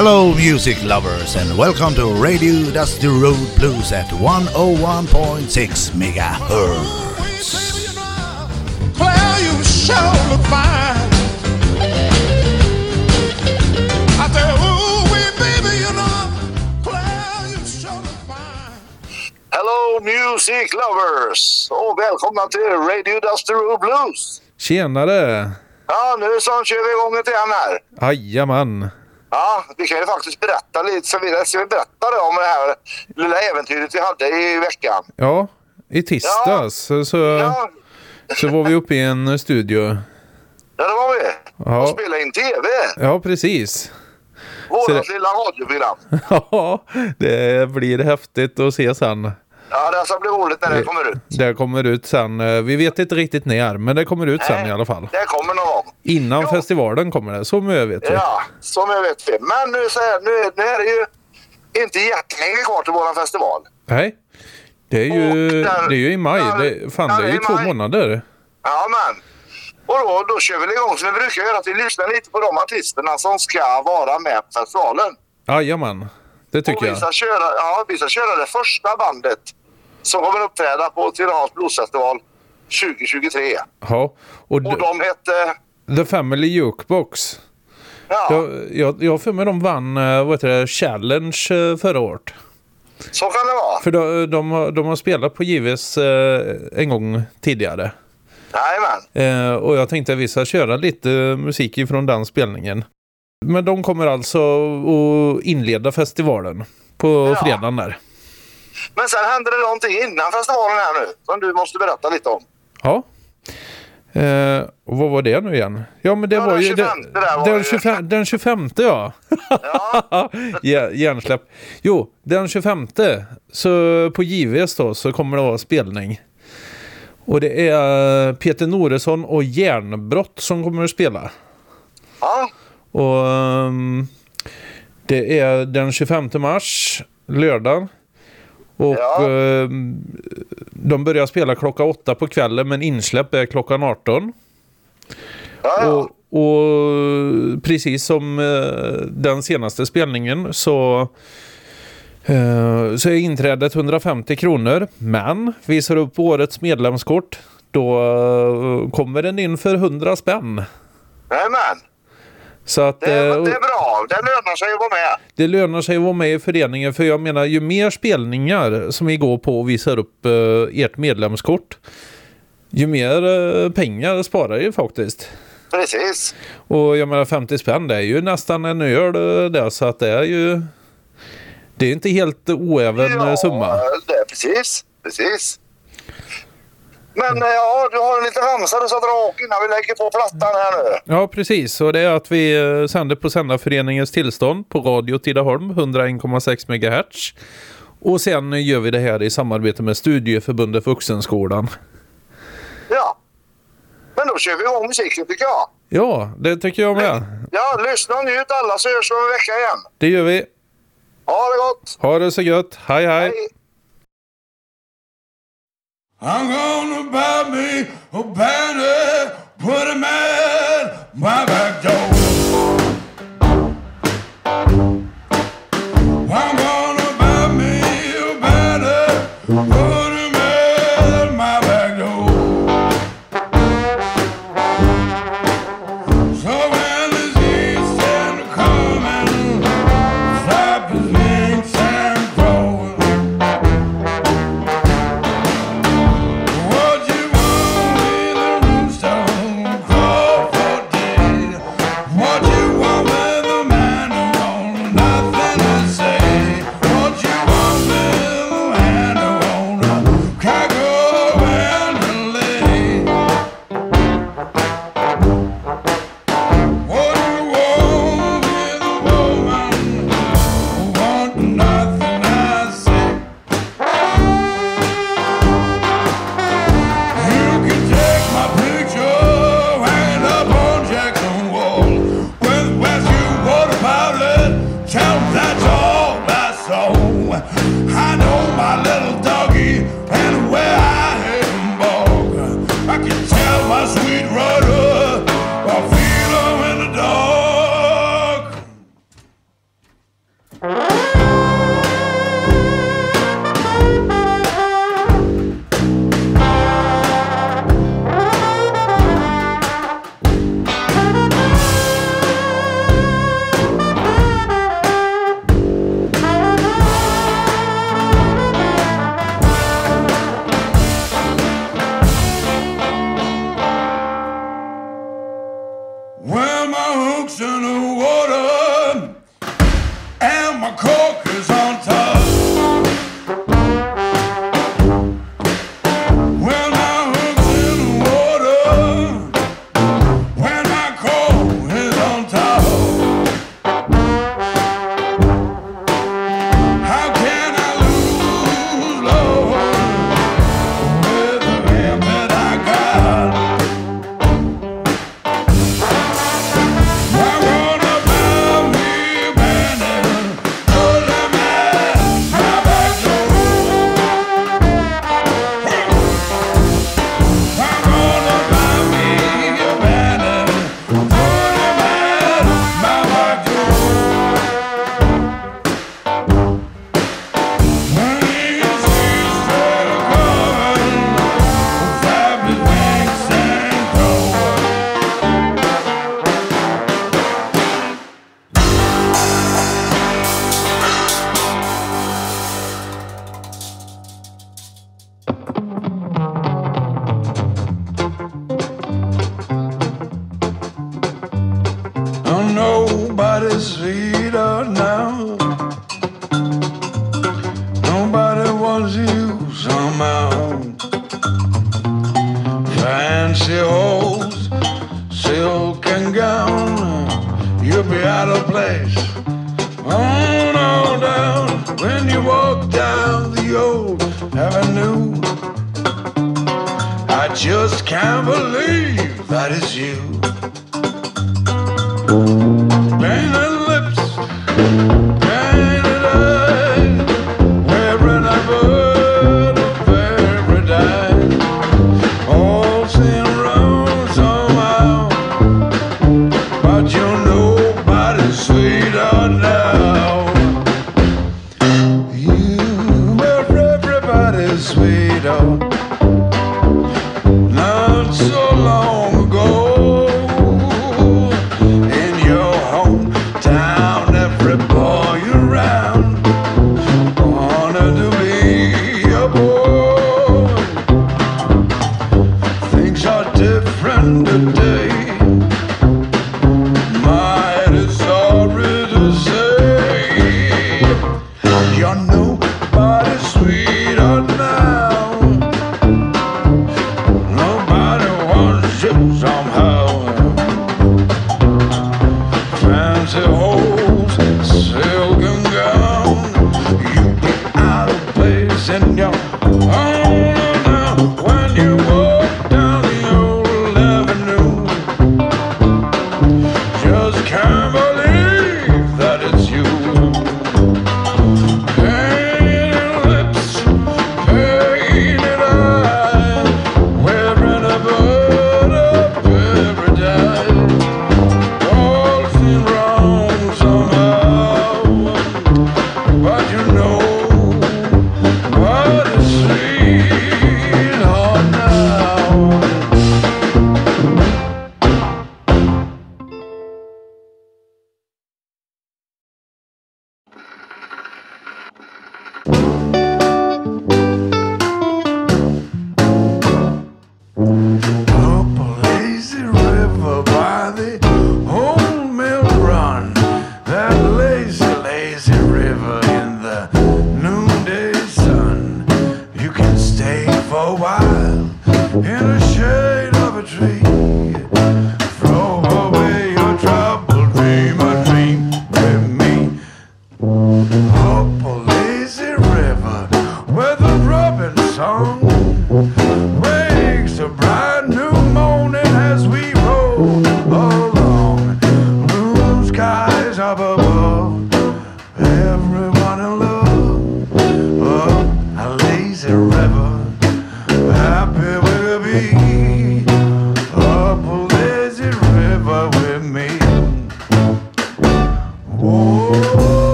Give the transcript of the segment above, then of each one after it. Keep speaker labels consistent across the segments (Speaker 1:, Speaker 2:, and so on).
Speaker 1: Hello, music lovers, and welcome to Radio Dusty Road Blues at 101.6 megahertz.
Speaker 2: Claire, you sure look fine. I said, ooh, wee, baby, you know, Claire, you sure look fine.
Speaker 3: Hello music lovers! Och välkomna till Radio Dusty Road Blues.
Speaker 4: Tjenare!
Speaker 3: Ja, nu så kör vi igång lite igen här.
Speaker 4: Jajamän.
Speaker 3: Ja, vi kan ju faktiskt berätta lite. Så vi, ska vi berätta det om det här lilla äventyret vi hade i veckan?
Speaker 4: Ja, i tisdags så, så,
Speaker 3: Ja,
Speaker 4: så var vi uppe i en studio.
Speaker 3: ja det var vi.
Speaker 4: Ja.
Speaker 3: Och spelade in TV.
Speaker 4: Ja, precis.
Speaker 3: Vårat
Speaker 4: Så-
Speaker 3: lilla radioprogram.
Speaker 4: Ja, det blir häftigt att se sen.
Speaker 3: Ja, det ska bli roligt när det kommer ut.
Speaker 4: Det kommer ut sen. Vi vet inte riktigt när, men det kommer ut sen
Speaker 3: Nej,
Speaker 4: i alla fall.
Speaker 3: Det kommer någon gång.
Speaker 4: Innan
Speaker 3: Ja.
Speaker 4: festivalen kommer det, så mycket vet vi.
Speaker 3: Ja, som jag vet vi. Men nu, så här, nu, nu är det ju inte jättelänge kvar till våran festival.
Speaker 4: Nej, det är ju,
Speaker 3: Och där-
Speaker 4: det är ju i maj.
Speaker 3: där-
Speaker 4: Det, fan, det är ju två
Speaker 3: maj.
Speaker 4: månader.
Speaker 3: Ja, men. Och då, då kör vi igång som vi brukar göra. Att vi lyssnar lite på de artisterna som ska vara med på festivalen.
Speaker 4: Jajamän, det
Speaker 3: Och
Speaker 4: tycker
Speaker 3: vi
Speaker 4: jag.
Speaker 3: ska, köra, ja, vi ska köra det första bandet som kommer uppträda på Tirans Bluesfestival 2023.
Speaker 4: Ja, och
Speaker 3: Och de hette...
Speaker 4: The Family Jukebox.
Speaker 3: Ja,
Speaker 4: Jag, jag, jag för mig de vann eh, vad heter det, Challenge eh, förra året.
Speaker 3: så kan det vara.
Speaker 4: För de, de, har- de har spelat på JVs eh, en gång tidigare.
Speaker 3: Jajamän.
Speaker 4: Eh, och jag tänkte att vi ska köra lite musik ifrån den spelningen. Men de kommer alltså att inleda festivalen på
Speaker 3: Ja.
Speaker 4: fredagen där.
Speaker 3: Men sen hände det någonting innan festivalen här nu som du måste berätta lite om.
Speaker 4: Ja. Eh, och vad var det nu igen? Ja men det
Speaker 3: Ja,
Speaker 4: var
Speaker 3: den
Speaker 4: ju
Speaker 3: 25
Speaker 4: den,
Speaker 3: där var
Speaker 4: den,
Speaker 3: det.
Speaker 4: 25, den 25 ja.
Speaker 3: Ja,
Speaker 4: Hjärnsläpp. Jo, den 25 så på JVS då så kommer det vara spelning. Och det är Peter Noresson och Järnbrott som kommer att spela.
Speaker 3: ja,
Speaker 4: Och ehm, det är den 25 mars, lördag. Och
Speaker 3: Ja.
Speaker 4: ehm, de börjar spela klockan åtta på kvällen men insläpp är klockan 18.
Speaker 3: ja.
Speaker 4: Och, och precis som eh, den senaste spelningen så, eh, så är inträdet 150 kronor. Men visar upp årets medlemskort då eh, kommer den in för 100 spänn.
Speaker 3: Jajamän.
Speaker 4: Så att,
Speaker 3: Det,
Speaker 4: eh,
Speaker 3: är- det är bra. Det lönar sig att vara med.
Speaker 4: det lönar sig att vara med i föreningen för jag menar ju mer spelningar som vi går på och visar upp eh, ert medlemskort ju mer eh, pengar sparar ju faktiskt.
Speaker 3: Precis.
Speaker 4: Och jag menar 50 spänn det är ju nästan en öl eh, där så att det är ju det är inte helt oäven eh, summa.
Speaker 3: det är precis. Precis. Men eh, ja, du har en liten ramsa du ska dra innan vi lägger på plattan här nu.
Speaker 4: Ja precis och det är att vi eh, sänder på Sändarföreningens tillstånd på Radio Tidaholm 101,6 MHz. Och sen gör vi det här i samarbete med Studieförbundet Vuxenskolan.
Speaker 3: Ja. Men då kör vi igång musiken tycker jag.
Speaker 4: Ja, det tycker jag med.
Speaker 3: Ja, lyssna och njut alla så hörs vi om en vecka igen.
Speaker 4: Det gör vi.
Speaker 3: Ha det gott!
Speaker 4: Ha det så gött. Hej hej.
Speaker 3: Hej!
Speaker 2: I'm gonna buy me a banner, put him at my she holds silk and gown, you'll be out of place. On on down when you walk down the old avenue. I just can't believe that is you. just can't believe.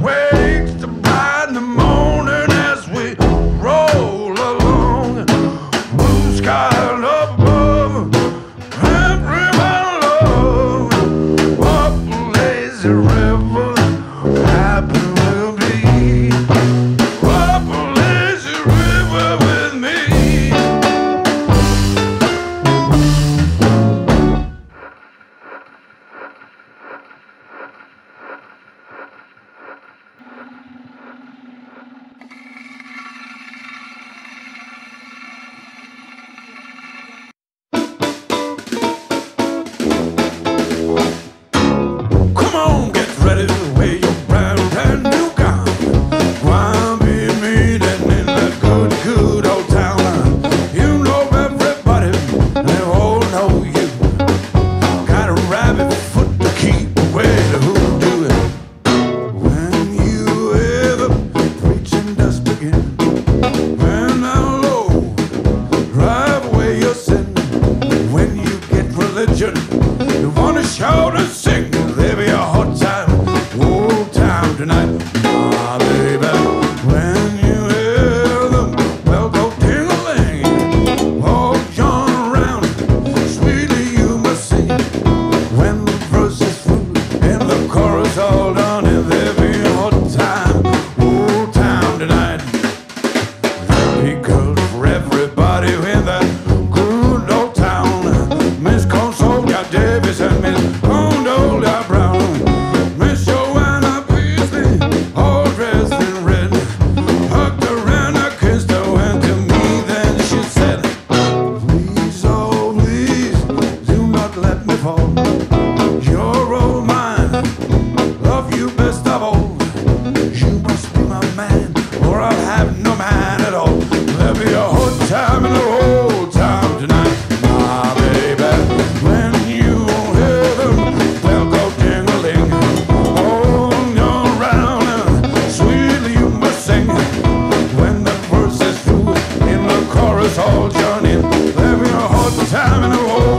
Speaker 2: Where time in a
Speaker 5: war.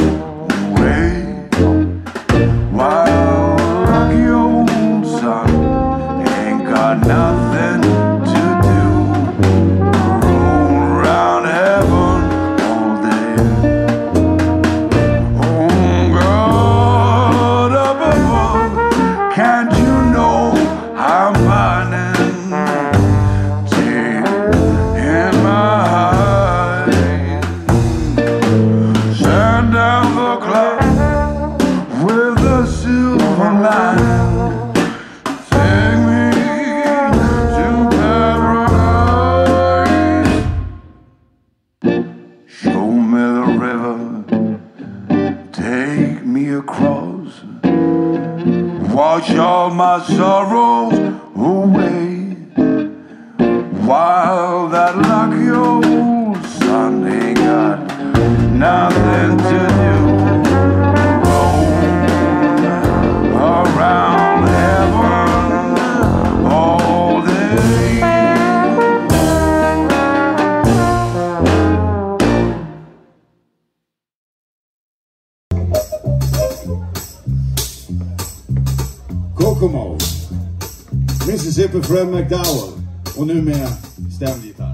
Speaker 5: thank you
Speaker 6: Wash all my sorrows away while that lucky old sun ain't got.
Speaker 2: Now för Fred McDowell och nu med stämgitarr.